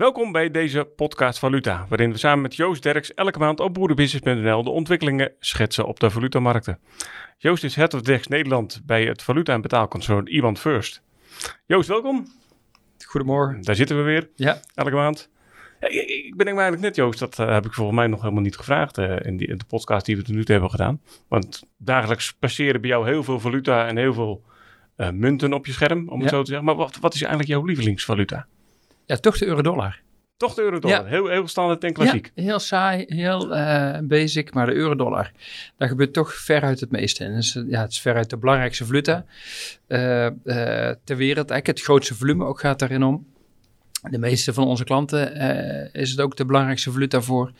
Welkom bij deze podcast Valuta, waarin we samen met Joost Derks elke maand op boerenbusiness.nl de ontwikkelingen schetsen op de valutamarkten. Joost is Head of Dex Nederland bij het valuta- en betaalconcern Iwan First. Joost, welkom. Goedemorgen. Daar zitten we weer, Ja. elke maand. Ik, ben eigenlijk net, Joost, dat eh, heb ik volgens mij nog helemaal niet gevraagd eh, in, die, in de podcast die we tot nu toe hebben gedaan. Want dagelijks passeren bij jou heel veel valuta en heel veel eh, munten op je scherm, om het Ja. zo te zeggen. Maar wat, wat is eigenlijk jouw lievelingsvaluta? Ja, toch de euro-dollar. Toch de euro-dollar. Ja. Heel, heel standaard en klassiek. Ja, heel saai, heel eh, basic, maar de euro-dollar. Daar gebeurt toch veruit het meeste. Dus, eh, ja, het is veruit de belangrijkste valuta eh, eh, ter wereld. Eigenlijk het grootste volume ook gaat daarin om. De meeste van onze klanten is het ook de belangrijkste valuta voor.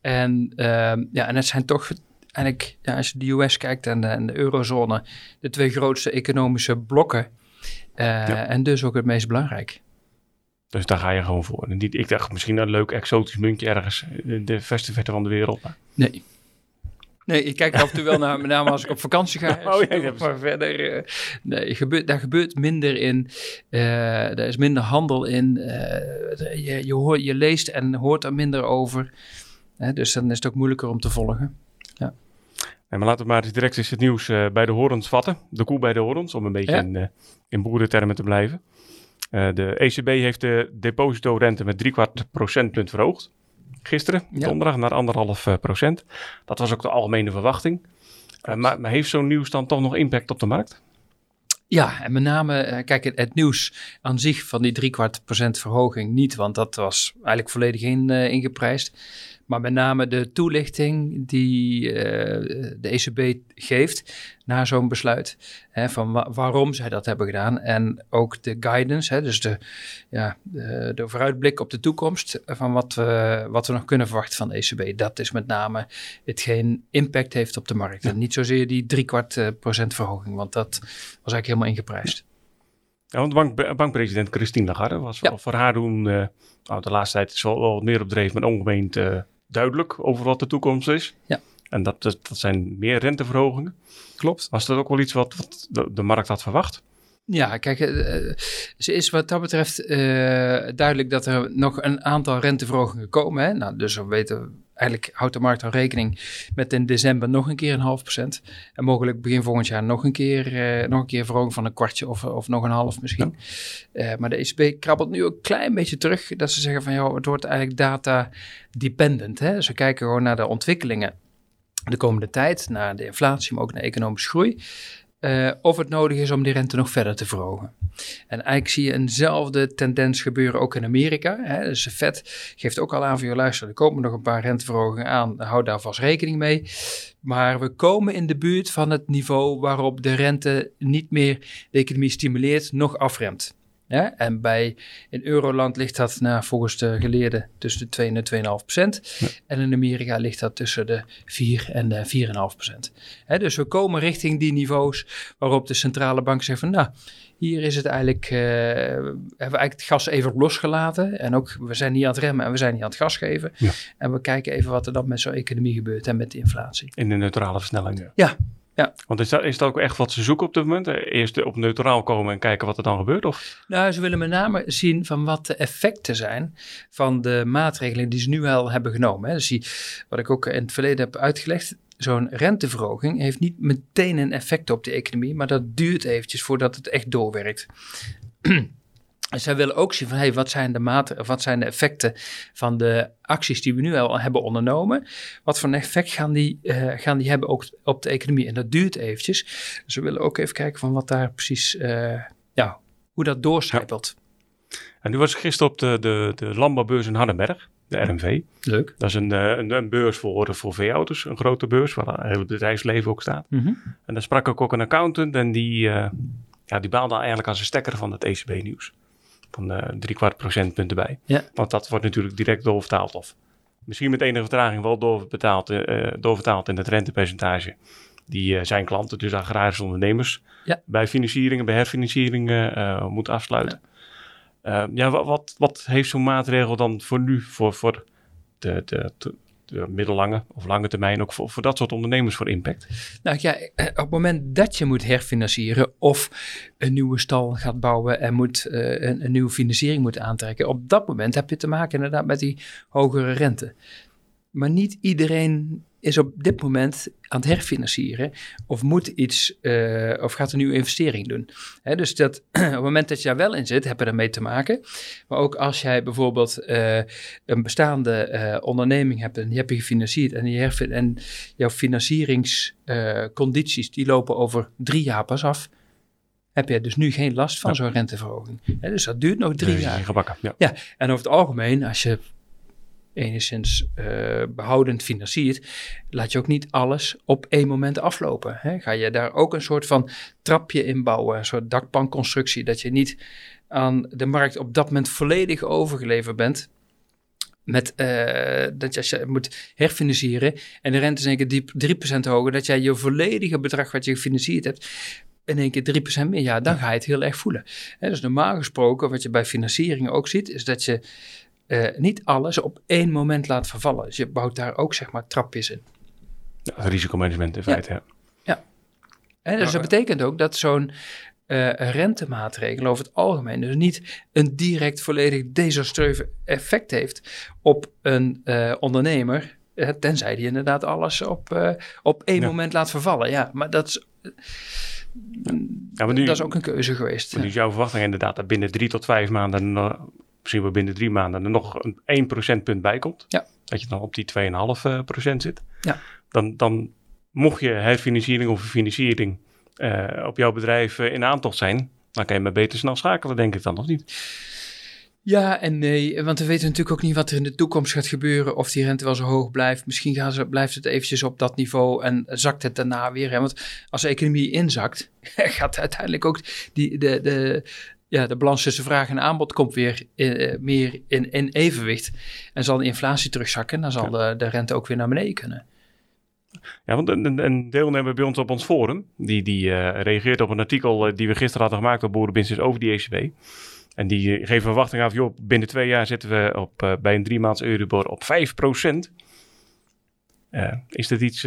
En, eh, ja, en het zijn toch eigenlijk, ja, als je de US kijkt en de, en de eurozone, de twee grootste economische blokken. Ja. En dus ook het meest belangrijk. Dus daar ga je gewoon voor. En niet, ik dacht misschien een leuk exotisch muntje ergens in de verste verte van de wereld. Maar Nee. Nee, ik kijk er af en toe wel naar, met name als ik op vakantie ga. Oh, ja, ja, maar verder, eh, nee, gebeurt, daar gebeurt minder in. Eh er is minder handel in. eh, je, je, hoort, je leest en hoort er minder over. Dus dan is het ook moeilijker om te volgen. Nee, maar laten we maar direct eens het nieuws eh, bij de horens vatten. De koe bij de horens, om een beetje Ja. in, eh, in boerentermen te blijven. Eh, de ECB heeft de depositorente met driekwart procentpunt verhoogd. Gisteren, Ja. donderdag, naar anderhalf eh, procent. Dat was ook de algemene verwachting. Eh, maar, maar heeft zo'n nieuws dan toch nog impact op de markt? Ja, en met name, kijk, het, het nieuws aan zich van die driekwart procent verhoging niet, want dat was eigenlijk volledig in, ingeprijsd. Maar met name de toelichting die eh, de ECB geeft na zo'n besluit, hè, van wa- waarom zij dat hebben gedaan. En ook de guidance, hè, dus de, ja, de, de vooruitblik op de toekomst van wat we, wat we nog kunnen verwachten van de ECB. Dat is met name hetgeen impact heeft op de markt. En niet zozeer die driekwart eh, procent verhoging, want dat was eigenlijk helemaal ingeprijsd. Ja, want bank, bankpresident Christine Lagarde was Ja. voor haar doen, eh, nou, de laatste tijd is wel, wel wat meer op dreef, maar ongemeend eh, duidelijk over wat de toekomst is. Ja. En dat, dat, dat zijn meer renteverhogingen. Klopt. Was dat ook wel iets wat, wat de, de markt had verwacht? Ja, kijk, eh, ze is wat dat betreft eh, duidelijk dat er nog een aantal renteverhogingen komen. Hè? Nou, dus we weten, eigenlijk houdt de markt al rekening met in december nog een keer een half procent. En mogelijk begin volgend jaar nog een keer, eh, nog een keer verhoging van een kwartje of, of nog een half misschien. Eh, maar de ECB krabbelt nu ook een klein beetje terug. Dat ze zeggen van, joh, het wordt eigenlijk data dependent. Hè? Ze kijken gewoon naar de ontwikkelingen de komende tijd, naar de inflatie, maar ook naar economische groei. Eh, of het nodig is om die rente nog verder te verhogen. En eigenlijk zie je eenzelfde tendens gebeuren ook in Amerika. Hè. Dus de Fed geeft ook al aan van, je luister, er komen nog een paar renteverhogingen aan, hou daar vast rekening mee. Maar we komen in de buurt van het niveau waarop de rente niet meer de economie stimuleert, nog afremt. Ja, en bij, in Euroland ligt dat nou, volgens de geleerden tussen de 2 en de 2,5 procent. En in Amerika ligt dat tussen de 4 en de 4,5 procent. Dus we komen richting die niveaus waarop de centrale bank zegt van nou, hier is het eigenlijk, eh, hebben we eigenlijk het gas even losgelaten. En ook, we zijn niet aan het remmen en we zijn niet aan het gas geven. Ja. En we kijken even wat er dan met zo'n economie gebeurt en met de inflatie. In de neutrale versnelling. Ja, ja. Want is dat, is dat ook echt wat ze zoeken op dit moment? Eerst op neutraal komen en kijken wat er dan gebeurt? Of? Nou, ze willen met name zien van wat de effecten zijn van de maatregelen die ze nu al hebben genomen. Hè. Dus die, wat ik ook in het verleden heb uitgelegd, zo'n renteverhoging heeft niet meteen een effect op de economie, maar dat duurt eventjes voordat het echt doorwerkt. En zij willen ook zien van, hey, wat zijn de maten, wat zijn de effecten van de acties die we nu al hebben ondernomen? Wat voor een effect gaan die, eh, gaan die hebben ook op de economie? En dat duurt eventjes. Dus we willen ook even kijken van wat daar precies, eh, ja, hoe dat doorcijpelt. En nu was ik gisteren op de, de, de landbouwbeurs in Hardenberg, de RMV. Leuk. Dat is een, eh, een, een beurs voor, voor veeauto's, een grote beurs waar het hele bedrijfsleven ook staat. En daar sprak ik ook een accountant en die, ja, die baalde eigenlijk als een stekker van het ECB-nieuws. Van eh drie kwart procentpunt erbij. Ja. Want dat wordt natuurlijk direct doorvertaald. Of misschien met enige vertraging wel doorbetaald, doorvertaald in het rentepercentage. Die eh, zijn klanten, dus agrarische ondernemers, Ja. bij financieringen, bij herfinancieringen moet afsluiten. Ja, ja wat, wat, wat heeft zo'n maatregel dan voor nu, voor, voor de de middellange of lange termijn ook voor, voor dat soort ondernemers voor impact? Nou ja, eh, op het moment dat je moet herfinancieren of een nieuwe stal gaat bouwen en moet, uh, een, een, nieuwe financiering moet aantrekken, op dat moment heb je te maken inderdaad met die hogere rente. Maar niet iedereen is op dit moment aan het herfinancieren of moet iets uh, of gaat een nieuwe investering doen. Hè, dus dat, op het moment dat je daar wel in zit, heb je ermee te maken. Maar ook als jij bijvoorbeeld uh, een bestaande uh, onderneming hebt en die heb je gefinancierd en, die herfin en jouw financieringscondities die lopen over drie jaar pas af, heb je dus nu geen last van ja. zo'n renteverhoging. Dus dat duurt nog drie nee, jaar. Gebakken, ja. ja, en over het algemeen, als je enigszins uh, behoudend financiert, laat je ook niet alles op één moment aflopen. Hè? Ga je daar ook een soort van trapje in bouwen, een soort dakpanconstructie, dat je niet aan de markt op dat moment volledig overgeleverd bent. Met uh, dat je, als je moet herfinancieren en de rente is in één keer 3% hoger, dat jij je volledige bedrag wat je gefinancierd hebt, in één keer 3% meer, ja, dan ga je het heel erg voelen. Dus normaal gesproken, wat je bij financieringen ook ziet, is dat je uh, niet alles op één moment laat vervallen. Dus je bouwt daar ook zeg maar trapjes in. Ja, risicomanagement in feite, ja. Ja. ja. dus dat betekent ook dat zo'n uh, rentemaatregel over het algemeen dus niet een direct volledig desastreus effect heeft op een uh, ondernemer, tenzij die inderdaad alles op, op één ja. moment laat vervallen. Ja, maar dat is... Ja, maar nu, dat is ook een keuze geweest. Is jouw verwachting inderdaad dat binnen drie tot vijf maanden misschien wel binnen drie maanden er nog een 1 procentpunt bij komt. Ja. Dat je dan op die 2,5 procent zit. Ja. Dan, dan mocht je herfinanciering of financiering uh, op jouw bedrijf uh, in aantocht zijn, dan kan je maar beter snel schakelen, denk ik dan, of niet? Ja en nee, want we weten natuurlijk ook niet wat er in de toekomst gaat gebeuren. Of die rente wel zo hoog blijft. Misschien gaan ze, blijft het eventjes op dat niveau en zakt het daarna weer. Hè? Want als de economie inzakt, gaat uiteindelijk ook die, de, de, ja, de balans tussen vraag en aanbod komt weer in, meer in, in, evenwicht. En zal de inflatie terugzakken, dan zal ja. de, de rente ook weer naar beneden kunnen. Ja, want een, een deelnemer bij ons op ons forum, die, die uh, reageert op een artikel uh, die we gisteren hadden gemaakt op Boerenbusiness over die ECB. En die geeft verwachting af, joh, binnen twee jaar zitten we op, bij een drie maands Euribor op 5 procent. is dit iets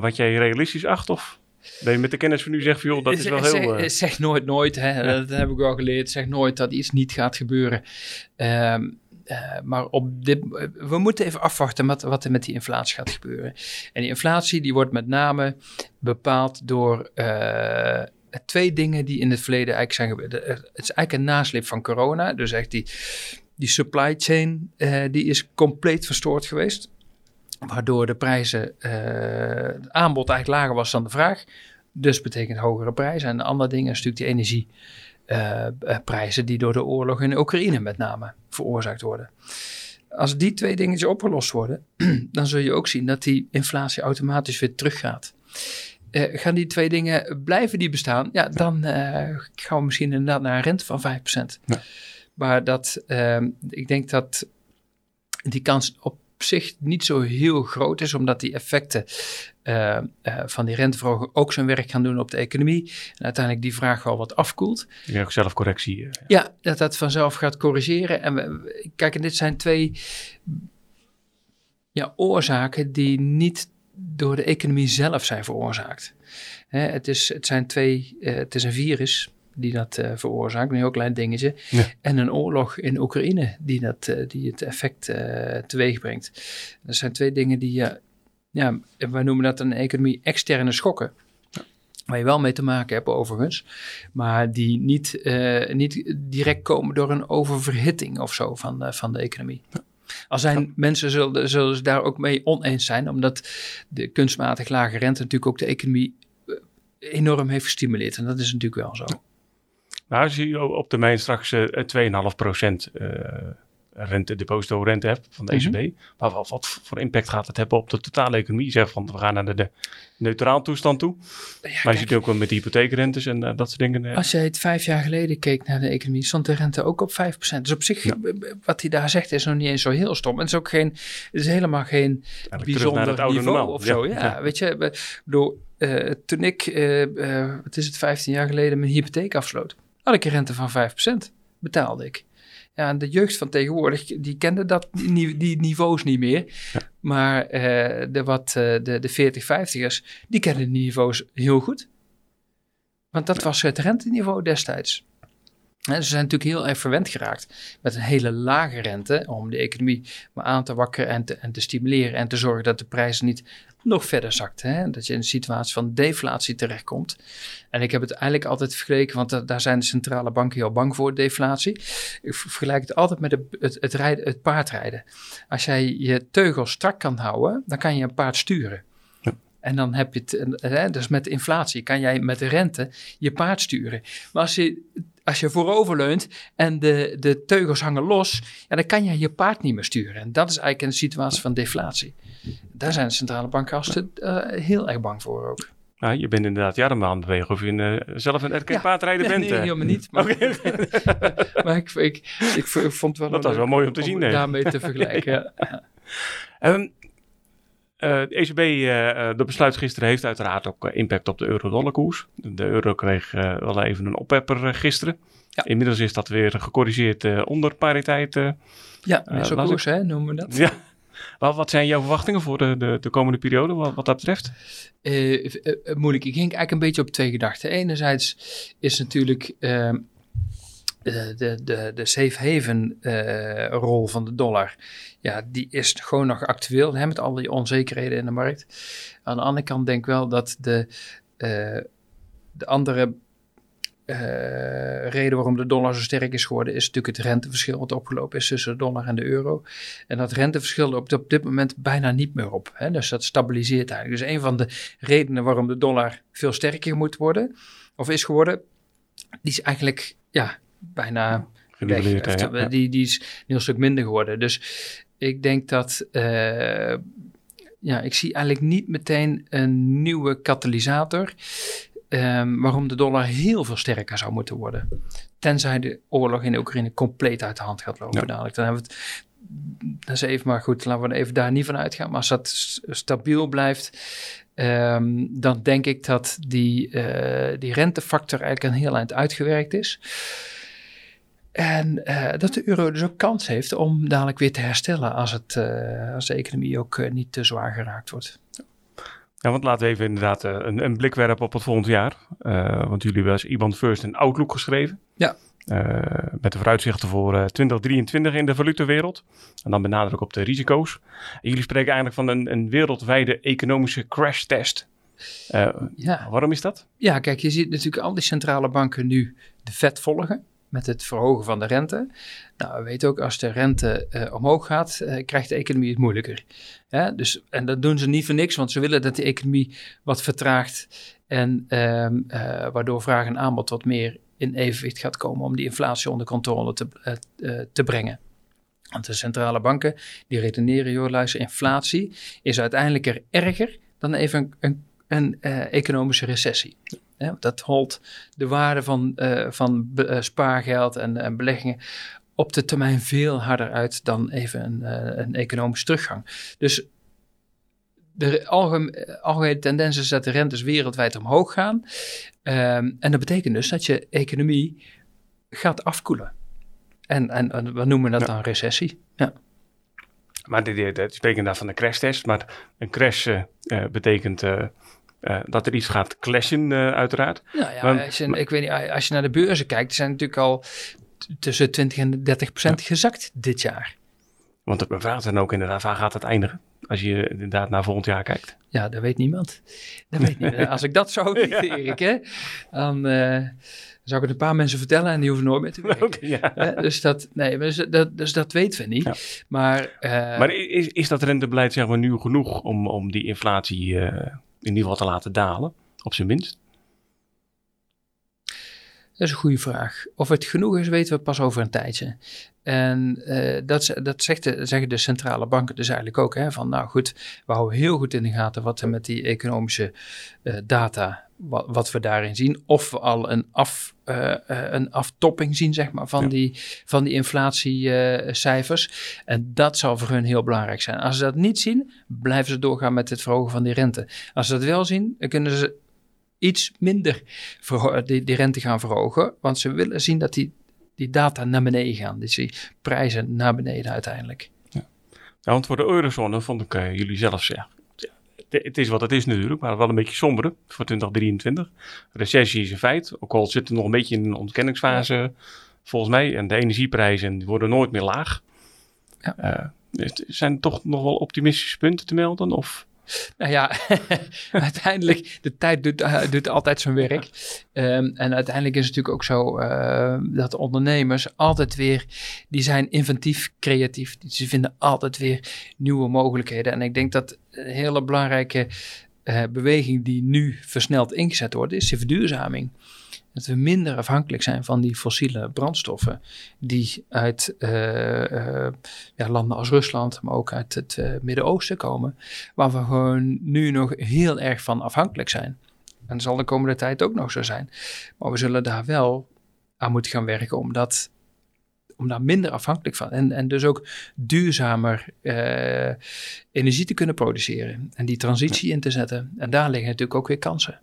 wat jij realistisch acht of ben je met de kennis van nu zegt van joh, dat is wel heel... Zeg, uh... zeg nooit nooit, hè. Ja. dat heb ik wel geleerd. Zeg nooit dat iets niet gaat gebeuren. Um, uh, maar op dit, we moeten even afwachten met, wat er met die inflatie gaat gebeuren. En die inflatie die wordt met name bepaald door uh, twee dingen die in het verleden eigenlijk zijn gebeurd. Het is eigenlijk een nasleep van corona. Dus echt die, die supply chain die is compleet verstoord geweest. Waardoor de prijzen, uh, het aanbod eigenlijk lager was dan de vraag. Dus betekent hogere prijzen. En de andere ding is natuurlijk die energieprijzen uh, die door de oorlog in Oekraïne met name veroorzaakt worden. Als die twee dingetjes opgelost worden, dan zul je ook zien dat die inflatie automatisch weer teruggaat. Uh, gaan die twee dingen, blijven die bestaan? Ja, dan gaan we misschien inderdaad naar een rente van 5%. Ja. Maar dat, ik denk dat die kans op zich niet zo heel groot is, omdat die effecten uh, uh, van die renteverhoging ook zijn werk gaan doen op de economie. En uiteindelijk die vraag wel wat afkoelt. Ja, zelfcorrectie. Ja. ja, dat dat vanzelf gaat corrigeren. En we, kijk, en dit zijn twee ja, oorzaken die niet door de economie zelf zijn veroorzaakt. Hè, het, is, het zijn twee, uh, het is een virus die dat uh, veroorzaakt, een heel klein dingetje. Ja. En een oorlog in Oekraïne die, dat, uh, die het effect uh, teweeg brengt. Dat zijn twee dingen die, ja, wij noemen dat een economie externe schokken. Waar je wel mee te maken hebt overigens, maar die niet, niet direct komen door een oververhitting of zo van, van de economie. Ja. Al zijn ja. mensen zullen, zullen ze daar ook mee oneens zijn, omdat de kunstmatig lage rente natuurlijk ook de economie enorm heeft gestimuleerd. En dat is natuurlijk wel zo. Nou, als je op termijn straks uh, 2,5 procent uh, rente, deposito-rente hebt van de ECB, mm -hmm. maar wat, wat, voor impact gaat het hebben op de totale economie? Je zegt van we gaan naar de, de neutraal toestand toe. Ja, maar kijk, je ziet ook wel met hypotheekrentes en uh, dat soort dingen. Uh. Als je het vijf jaar geleden keek naar de economie, stond de rente ook op 5 procent. Dus op zich, ja. wat hij daar zegt, is nog niet eens zo heel stom. Het is ook geen, het is helemaal geen Eigenlijk bijzonder niveau normaal. of zo. Ja, ja, weet je, bedoel, uh, toen ik, wat is het, 15 jaar geleden mijn hypotheek afsloot had ik een rente van 5%. Betaalde ik. Ja, en de jeugd van tegenwoordig, die kende dat, die, die niveaus niet meer. Maar eh, de, wat, uh, de, de 40, 50ers, die kennen die niveaus heel goed. Want dat was het renteniveau destijds. En ze zijn natuurlijk heel erg verwend geraakt met een hele lage rente om de economie maar aan te wakkeren en te, en te stimuleren en te zorgen dat de prijzen niet nog verder zakt. Hè? Dat je in een situatie van deflatie terechtkomt. En ik heb het eigenlijk altijd vergeleken, want daar zijn de centrale banken heel bang voor, deflatie. Ik vergelijk het altijd met het, het, het, rijden, het paardrijden. Als jij je teugel strak kan houden, dan kan je een paard sturen. En dan heb je het, hè, dus met inflatie kan jij met de rente je paard sturen. Maar als je, als je vooroverleunt en de, de teugels hangen los, ja, dan kan je je paard niet meer sturen. En dat is eigenlijk een situatie van deflatie. Daar zijn de centrale bankgasten uh, heel erg bang voor ook. Nou, je bent inderdaad jaren aan het bewegen of je uh, zelf een erkend ja, paardrijder bent. Nee, helemaal niet. Maar, okay. maar ik, ik, ik, vond wel... Dat was wel mooi om te zien. Om daarmee te vergelijken. um, Uh, de ECB, uh, de besluit gisteren heeft uiteraard ook impact op de euro-dollar-koers. De euro kreeg wel even een oppepper gisteren. Ja. Inmiddels is dat weer gecorrigeerd onder pariteit. ja, mesokoers hè, noemen we dat. Ja. Wat, wat zijn jouw verwachtingen voor de, de, de komende periode wat, wat dat betreft? moeilijk. Ik ging eigenlijk een beetje op twee gedachten. Enerzijds is natuurlijk ehm, de, de, de, safe haven uh, rol van de dollar, ja, die is gewoon nog actueel hè, met al die onzekerheden in de markt. Aan de andere kant denk ik wel dat de, uh, de andere uh, reden waarom de dollar zo sterk is geworden, is natuurlijk het renteverschil wat opgelopen is tussen de dollar en de euro. En dat renteverschil loopt op dit moment bijna niet meer op. Hè? Dus dat stabiliseert eigenlijk. Dus een van de redenen waarom de dollar veel sterker moet worden, of is geworden, die is eigenlijk ja, bijna weg. Ja, die, die is een heel stuk minder geworden. Dus ik denk dat. Uh, ja, ik zie eigenlijk niet meteen een nieuwe katalysator. Um, waarom de dollar heel veel sterker zou moeten worden. Tenzij de oorlog in de Oekraïne compleet uit de hand gaat lopen. Ja. Dadelijk. Dan hebben we het. Dat is even maar goed, laten we even daar niet van uitgaan. Maar als dat stabiel blijft, um, dan denk ik dat die, uh, die rentefactor eigenlijk een heel eind uitgewerkt is. En uh, dat de euro dus ook kans heeft om dadelijk weer te herstellen als, het, uh, als de economie ook uh, niet te zwaar geraakt wordt. Ja, want laten we even inderdaad een, een, blik werpen op het volgend jaar. want jullie hebben als IBAN First een outlook geschreven. Ja. met de vooruitzichten voor 2023 in de valutewereld. En dan benadruk op de risico's. En jullie spreken eigenlijk van een, een wereldwijde economische crash test. ja. Waarom is dat? Ja, kijk, je ziet natuurlijk al die centrale banken nu de vet volgen met het verhogen van de rente. Nou, we weten ook, als de rente uh, omhoog gaat, uh, krijgt de economie het moeilijker. Dus, en dat doen ze niet voor niks, want ze willen dat de economie wat vertraagt. En uh, waardoor vraag en aanbod wat meer in evenwicht gaat komen om die inflatie onder controle te, te brengen. Want de centrale banken die redeneren, joh, luister, inflatie is uiteindelijk er erger dan even een, een, een economische recessie. Dat holt de waarde van, uh, van uh, spaargeld en, en, beleggingen op de termijn veel harder uit dan even een, een economische teruggang. Dus de algemene, algemene tendens is dat de rentes wereldwijd omhoog gaan. Um, en dat betekent dus dat je economie gaat afkoelen. En, en, en we noemen dat ja. dan recessie. Ja. Maar dit, dit, daar van een crashtest. Maar een crash betekent uh, dat er iets gaat clashen, uh, uiteraard. Nou ja, als je, ik weet niet, als je naar de beurzen kijkt, zijn natuurlijk al tussen 20 en 30 procent ja. gezakt dit jaar. Want het vraagt dan ook inderdaad, waar gaat het eindigen? Als je inderdaad naar volgend jaar kijkt. Ja, dat weet niemand. Dat weet niemand. Als ik dat zou weten, Erik, hè, dan uh, zou ik het een paar mensen vertellen en die hoeven nooit meer te werken. Okay, ja. dus, dat, nee, dus, dat, dus dat weten we niet. Ja. Maar, maar is, is dat rentebeleid zeg maar, nu genoeg om, om die inflatie in ieder geval te laten dalen, op zijn minst? Dat is een goede vraag. Of het genoeg is, weten we pas over een tijdje. En uh, dat, dat zegt de, zeggen de centrale banken dus eigenlijk ook. Hè, van nou goed, we houden heel goed in de gaten wat er met die economische uh, data, wat, wat, we daarin zien. Of we al een, af, uh, een aftopping zien, zeg maar, van, ja. die, van die inflatiecijfers. en dat zal voor hun heel belangrijk zijn. Als ze dat niet zien, blijven ze doorgaan met het verhogen van die rente. Als ze dat wel zien, dan kunnen ze iets minder die, die rente gaan verhogen. Want ze willen zien dat die die data naar beneden gaan. Dus die prijzen naar beneden uiteindelijk. Ja, want voor de eurozone vond ik uh, jullie zelf zeggen. Het is wat het is natuurlijk, maar wel een beetje somber voor 2023. Recessie is een feit, ook al zitten we nog een beetje in een ontkenningsfase volgens mij. En de energieprijzen worden nooit meer laag. Ja. Uh, zijn er toch nog wel optimistische punten te melden? Of? Nou ja, uiteindelijk, de tijd doet, doet altijd zijn werk. Um, en uiteindelijk is het natuurlijk ook zo uh, dat ondernemers altijd weer, die zijn inventief, creatief. Ze vinden altijd weer nieuwe mogelijkheden. En ik denk dat een hele belangrijke uh, beweging die nu versneld ingezet wordt, is de verduurzaming. Dat we minder afhankelijk zijn van die fossiele brandstoffen die uit uh, uh, ja, landen als Rusland, maar ook uit het uh, Midden-Oosten komen, waar we gewoon nu nog heel erg van afhankelijk zijn. En dat zal de komende tijd ook nog zo zijn. Maar we zullen daar wel aan moeten gaan werken om, dat, om daar minder afhankelijk van en, en dus ook duurzamer energie te kunnen produceren en die transitie in te zetten. En daar liggen natuurlijk ook weer kansen.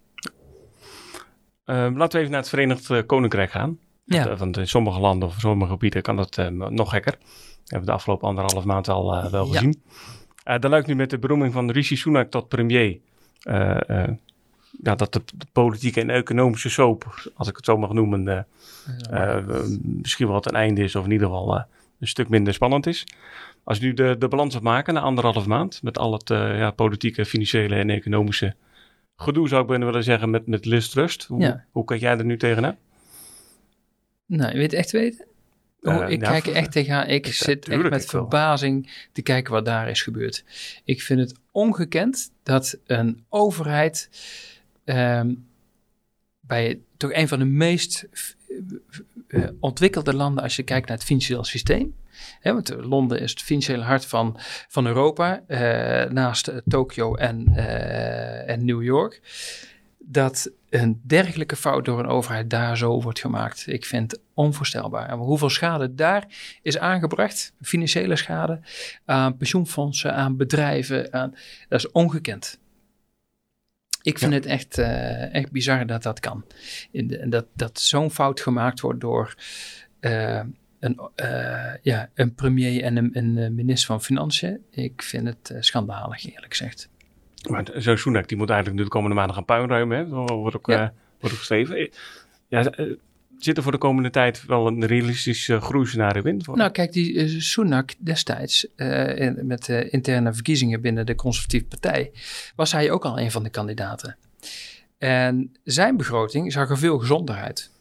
Uh, laten we even naar het Verenigd eh, Koninkrijk gaan. Ja. Want, in sommige landen of sommige gebieden kan dat uh, nog gekker. Dat hebben we de afgelopen anderhalf maand al wel gezien. Ja. daar luidt nu met de beroeming van Rishi Sunak tot premier. ja, dat de, de, politieke en economische soap, als ik het zo mag noemen, misschien wel een einde is. Of in ieder geval een stuk minder spannend is. Als je nu de, de balans op maken na anderhalf maand. Met al het ja, politieke, financiële en economische gedoe, zou ik bijna willen zeggen, met, met List Trust. Hoe, ja. hoe kijk jij er nu tegenaan? Nou, je weet echt weten? Oh, uh, ik kijk er echt tegenaan. Ik zit echt met verbazing te kijken wat daar is gebeurd. Ik vind het ongekend dat een overheid um, bij toch een van de meest uh, ontwikkelde landen, als je kijkt naar het financieel systeem, Hè, want Londen is het financiële hart van, van Europa, uh, naast Tokio en, en New York. Dat een dergelijke fout door een overheid daar zo wordt gemaakt. Ik vind onvoorstelbaar. En hoeveel schade daar is aangebracht, financiële schade, aan pensioenfondsen, aan bedrijven, dat is ongekend. Ik vind ja. het echt, uh, echt bizar dat dat kan. En dat, dat zo'n fout gemaakt wordt door uh, een, uh, ja, een premier en een, een, eh, minister van Financiën. Ik vind het schandalig, eerlijk gezegd. Maar zo'n Sunak, die moet eigenlijk nu de komende maanden gaan puinruimen, hè? wordt ook, ja. wordt ook geschreven. Ja, zit er voor de komende tijd wel een realistisch groeiscenario in? Nou, kijk, die Sunak destijds, in, met de interne verkiezingen binnen de conservatieve partij, was hij ook al een van de kandidaten. En zijn begroting zag er veel gezonder uit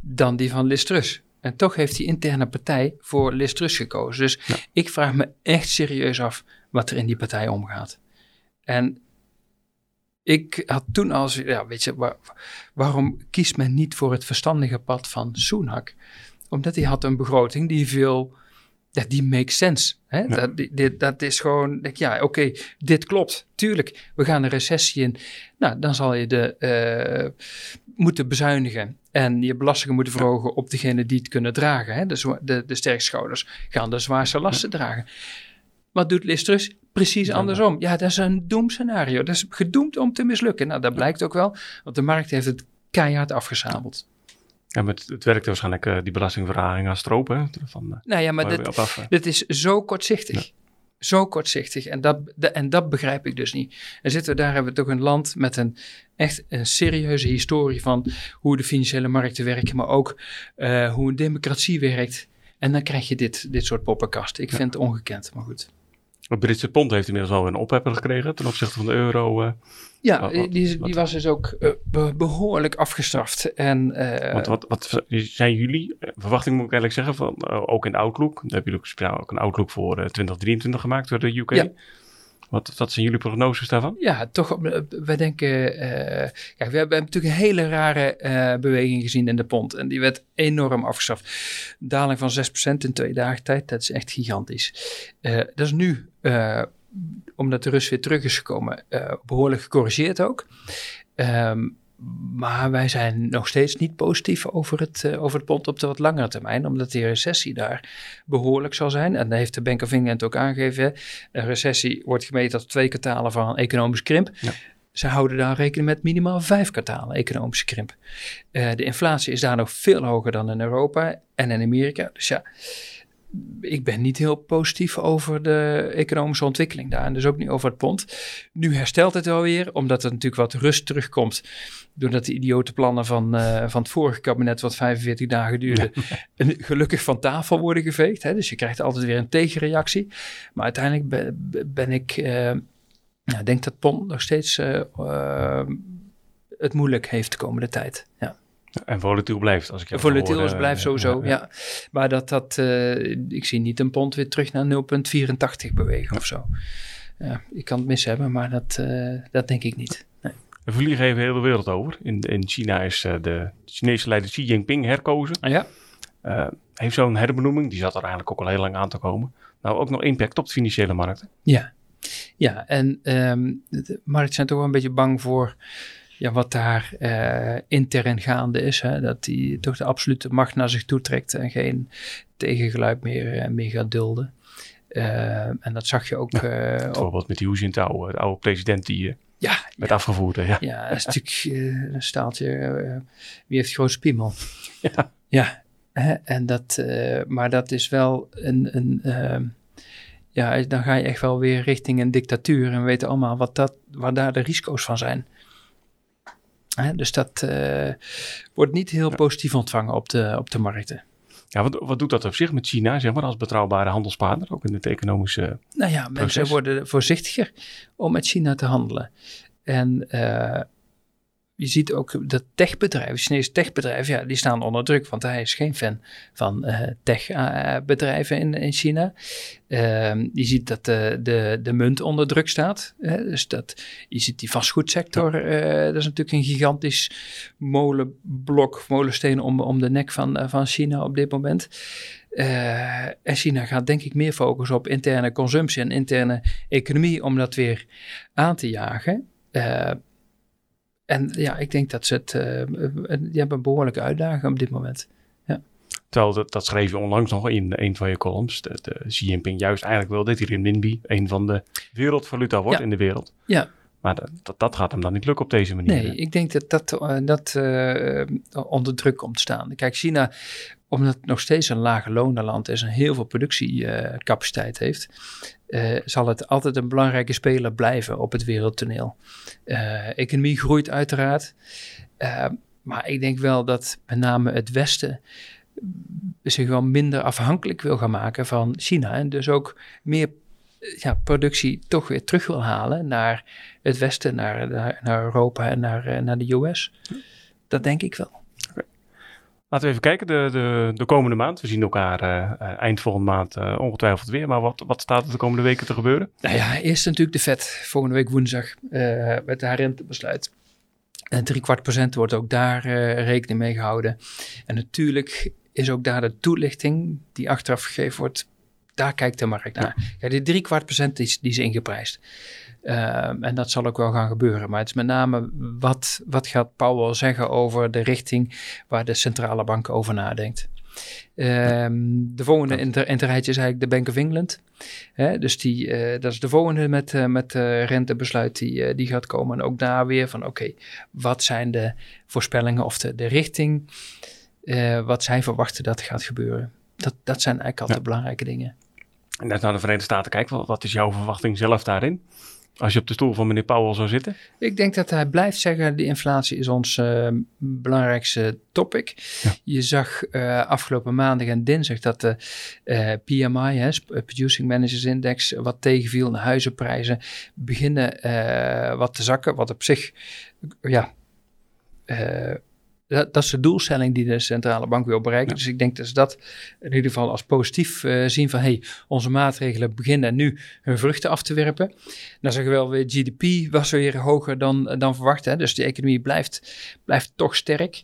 dan die van Liz Truss. En toch heeft die interne partij voor Liz Truss gekozen. Dus ja. ik vraag me echt serieus af wat er in die partij omgaat. En ik had toen als, ja, weet je, waar, waarom kiest men niet voor het verstandige pad van Sunak? Omdat hij had een begroting die veel, ja, die makes sense. Hè? Ja. Dat, dat is gewoon, denk, ja, oké, okay, dit klopt. Tuurlijk, we gaan een recessie in. Nou, dan zal je de, uh, moeten bezuinigen en je belastingen moeten verhogen op degene die het kunnen dragen. Hè? De, de, de sterkste schouders gaan de zwaarste lasten dragen. Wat doet Liz Truss? Precies andersom. Ja, dat is een doemscenario. Dat is gedoemd om te mislukken. Nou, dat blijkt ook wel, want de markt heeft het keihard afgezameld. Ja, met het werkt waarschijnlijk uh, die belastingverhaging aan stropen. Van, uh, nou ja, maar dit, dit is zo kortzichtig. Ja. Zo kortzichtig. En dat, de, en dat begrijp ik dus niet. En zitten we daar, hebben we toch een land met een echt een serieuze historie van hoe de financiële markten werken, maar ook uh, hoe een democratie werkt. En dan krijg je dit, dit soort poppenkast. Ik ja. vind het ongekend, maar goed. Het Britse pond heeft inmiddels al een ophepper gekregen ten opzichte van de euro. Uh, ja, wat, wat, die, die, was dus ook uh, behoorlijk afgestraft. En, uh, wat, wat, wat zijn jullie, verwachting moet ik eigenlijk zeggen, van, ook in de Outlook? Dan hebben jullie ook, speciaal ook een Outlook voor 2023 gemaakt door de UK. Ja. Wat, wat zijn jullie prognoses daarvan? Ja, toch, we denken, uh, kijk, we hebben natuurlijk een hele rare uh, beweging gezien in de pond. En die werd enorm afgeschaft. Daling van 6% in twee dagen tijd, dat is echt gigantisch. Dat is nu, omdat de rust weer terug is gekomen, behoorlijk gecorrigeerd ook. Um, maar wij zijn nog steeds niet positief over het, uh, over het pond op de wat langere termijn, omdat die recessie daar behoorlijk zal zijn. En daar heeft de Bank of England ook aangegeven. Een recessie wordt gemeten als twee kwartalen van een economische krimp. Ja. Ze houden daar rekening met minimaal vijf kwartalen economische krimp. Uh, de inflatie is daar nog veel hoger dan in Europa en in Amerika. Dus ja, ik ben niet heel positief over de economische ontwikkeling daar. En dus ook niet over het pond. Nu herstelt het wel weer, omdat er natuurlijk wat rust terugkomt. Doordat de idiote plannen van, uh, van het vorige kabinet, wat 45 dagen duurde, gelukkig van tafel worden geveegd. Hè? Dus je krijgt altijd weer een tegenreactie. Maar uiteindelijk ben, ben ik, uh, nou, denk dat pond nog steeds uh, het moeilijk heeft de komende tijd. Ja. En volatiel blijft, als ik Volatiel hoor, blijft sowieso, ja, ja. Maar dat, dat, uh, ik zie niet een pond weer terug naar 0,84 bewegen of zo. Ja, ik kan het mis hebben, maar dat, uh, dat denk ik niet. Nee. We vliegen even de hele wereld over. In, in China is uh, de Chinese leider Xi Jinping herkozen. Ah, ja. heeft zo'n herbenoeming, die zat er eigenlijk ook al heel lang aan te komen. Nou, ook nog impact op de financiële markten. Ja, ja en um, de markten zijn toch wel een beetje bang voor ja, wat daar uh, intern gaande is. Hè? Dat hij toch de absolute macht naar zich toe trekt en geen tegengeluid meer, uh, meer gaat dulden. Uh, en dat zag je ook. Ja, bijvoorbeeld op, met die Hu Jintao, de oude president die ja, werd ja, afgevoerd. Ja, ja dat is natuurlijk een staaltje. wie heeft grote spiemel? Ja. ja hè? En dat, maar dat is wel een. een ehm, ja, dan ga je echt wel weer richting een dictatuur en we weten allemaal wat dat, waar daar de risico's van zijn. Hè, dus dat uh, wordt niet heel ja. positief ontvangen op de, op de markten. Ja, wat, wat doet dat op zich met China, zeg maar, als betrouwbare handelspartner, ook in het economische Nou ja, proces? mensen worden voorzichtiger om met China te handelen. En uh, je ziet ook dat techbedrijven, Chinese techbedrijven, ja, die staan onder druk, want hij is geen fan van uh, techbedrijven uh, in, in China. Uh, je ziet dat de, de, de munt onder druk staat. Hè? Dus dat, je ziet die vastgoedsector, ja. dat is natuurlijk een gigantisch molenblok, molensteen om, om de nek van, van China op dit moment. Uh, en China gaat denk ik meer focussen op interne consumptie en interne economie om dat weer aan te jagen. Uh, en ja, ik denk dat ze het, uh, die hebben een behoorlijke uitdaging op dit moment. Ja. Terwijl, dat, dat schreef je onlangs nog in een van je columns, de, de Xi Jinping juist eigenlijk wil dat hij renminbi een van de wereldvaluta wordt ja. in de wereld. Ja. Maar dat, dat gaat hem dan niet lukken op deze manier. Nee, ik denk dat dat, uh, dat uh, onder druk komt te staan. Kijk, China, omdat het nog steeds een lage lonenland is en heel veel productiecapaciteit heeft, uh, zal het altijd een belangrijke speler blijven op het wereldtoneel. Uh, economie groeit uiteraard, uh, maar ik denk wel dat met name het Westen zich wel minder afhankelijk wil gaan maken van China en dus ook meer ja, productie toch weer terug wil halen naar het Westen, naar, naar, naar Europa en naar, naar de US. Dat denk ik wel. Laten we even kijken, de, de, de komende maand. We zien elkaar uh, eind volgende maand uh, ongetwijfeld weer. Maar wat, wat staat er de komende weken te gebeuren? Nou ja, eerst natuurlijk de FED. Volgende week woensdag uh, met haar rentebesluit. En drie kwart procent wordt ook daar rekening mee gehouden. En natuurlijk is ook daar de toelichting die achteraf gegeven wordt. Daar kijkt de markt naar. Ja, die drie kwart procent die, die is ingeprijsd. Uh, en dat zal ook wel gaan gebeuren. Maar het is met name wat, wat gaat Powell zeggen over de richting waar de centrale bank over nadenkt. Um, de volgende in is eigenlijk de Bank of England. Hè, dus die, uh, dat is de volgende met, uh, met uh, rentebesluit die, die gaat komen. En ook daar weer van oké, okay, wat zijn de voorspellingen of de, de richting, wat zij verwachten dat gaat gebeuren. Dat, dat zijn eigenlijk altijd ja. belangrijke dingen. En als naar de Verenigde Staten kijken, wat is jouw verwachting zelf daarin? Als je op de stoel van meneer Powell zou zitten? Ik denk dat hij blijft zeggen, de inflatie is ons uh, belangrijkste topic. Ja. Je zag uh, afgelopen maandag en dinsdag dat de uh, PMI, hè, Producing Managers Index, wat tegenviel. De huizenprijzen beginnen wat te zakken, wat op zich, ja... Dat, dat, is de doelstelling die de centrale bank wil bereiken. Ja. Dus ik denk dat ze dat in ieder geval als positief uh, zien van hey, onze maatregelen beginnen nu hun vruchten af te werpen. Dan zeggen we wel weer GDP was weer hoger dan, dan verwacht. Hè? Dus de economie blijft, blijft toch sterk.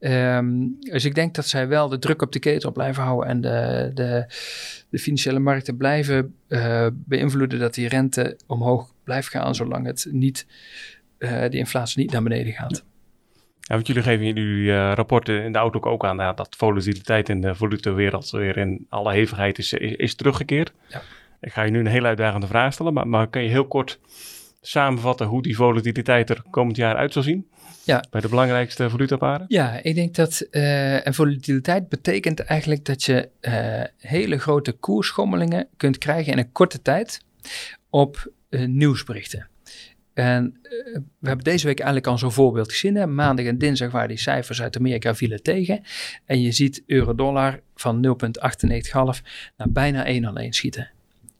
Um, dus ik denk dat zij wel de druk op de ketel blijven houden en de, de, de financiële markten blijven uh, beïnvloeden dat die rente omhoog blijft gaan, zolang het niet, uh, de inflatie niet naar beneden gaat. Ja, want jullie geven in jullie uh, rapporten in de Outlook ook aan ja, dat volatiliteit in de valutawereld weer in alle hevigheid is, is, is teruggekeerd. Ja. Ik ga je nu een heel uitdagende vraag stellen, maar, maar kan je heel kort samenvatten hoe die volatiliteit er komend jaar uit zal zien? Ja. Bij de belangrijkste valutaparen? Ja, ik denk dat uh, en volatiliteit betekent eigenlijk dat je uh, hele grote koersschommelingen kunt krijgen in een korte tijd op nieuwsberichten. En we hebben deze week eigenlijk al zo'n voorbeeld gezien. Hè? Maandag en dinsdag waren die cijfers uit Amerika vielen tegen. En je ziet euro-dollar van 0,98,5 naar bijna 1 aan 1 schieten.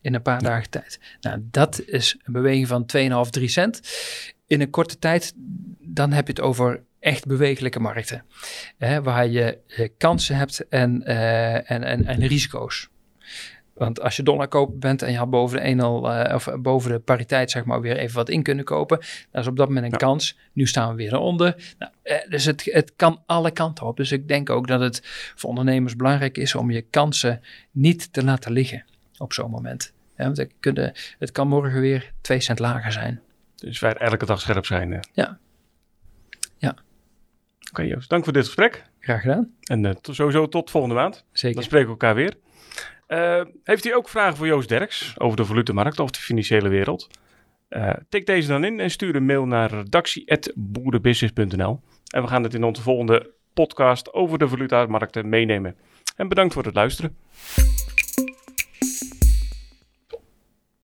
In een paar dagen tijd. Nou, dat is een beweging van 2,5, 3 cent. In een korte tijd, dan heb je het over echt bewegelijke markten. Hè, waar je kansen hebt en, uh, en, en, en risico's. Want als je dollar kopen bent en je had boven de 1 uh, of boven de pariteit zeg maar weer even wat in kunnen kopen, dan is op dat moment een ja. kans. Nu staan we weer eronder. Nou, eh, dus het, het kan alle kanten op. Dus ik denk ook dat het voor ondernemers belangrijk is om je kansen niet te laten liggen op zo'n moment. Ja, want het, kunnen, het kan morgen weer 2 cent lager zijn. Dus wij elke dag scherp zijn. Ja. Ja. Oké okay, Joost, dank voor dit gesprek. Graag gedaan. En uh, tot, sowieso tot volgende maand. Zeker. Dan spreken we elkaar weer. Uh, heeft u ook vragen voor Joost Derks over de valutemarkt of de financiële wereld? Uh, tik deze dan in en stuur een mail naar redactie.boerenbusiness.nl. En we gaan het in onze volgende podcast over de valutamarkten meenemen. En bedankt voor het luisteren.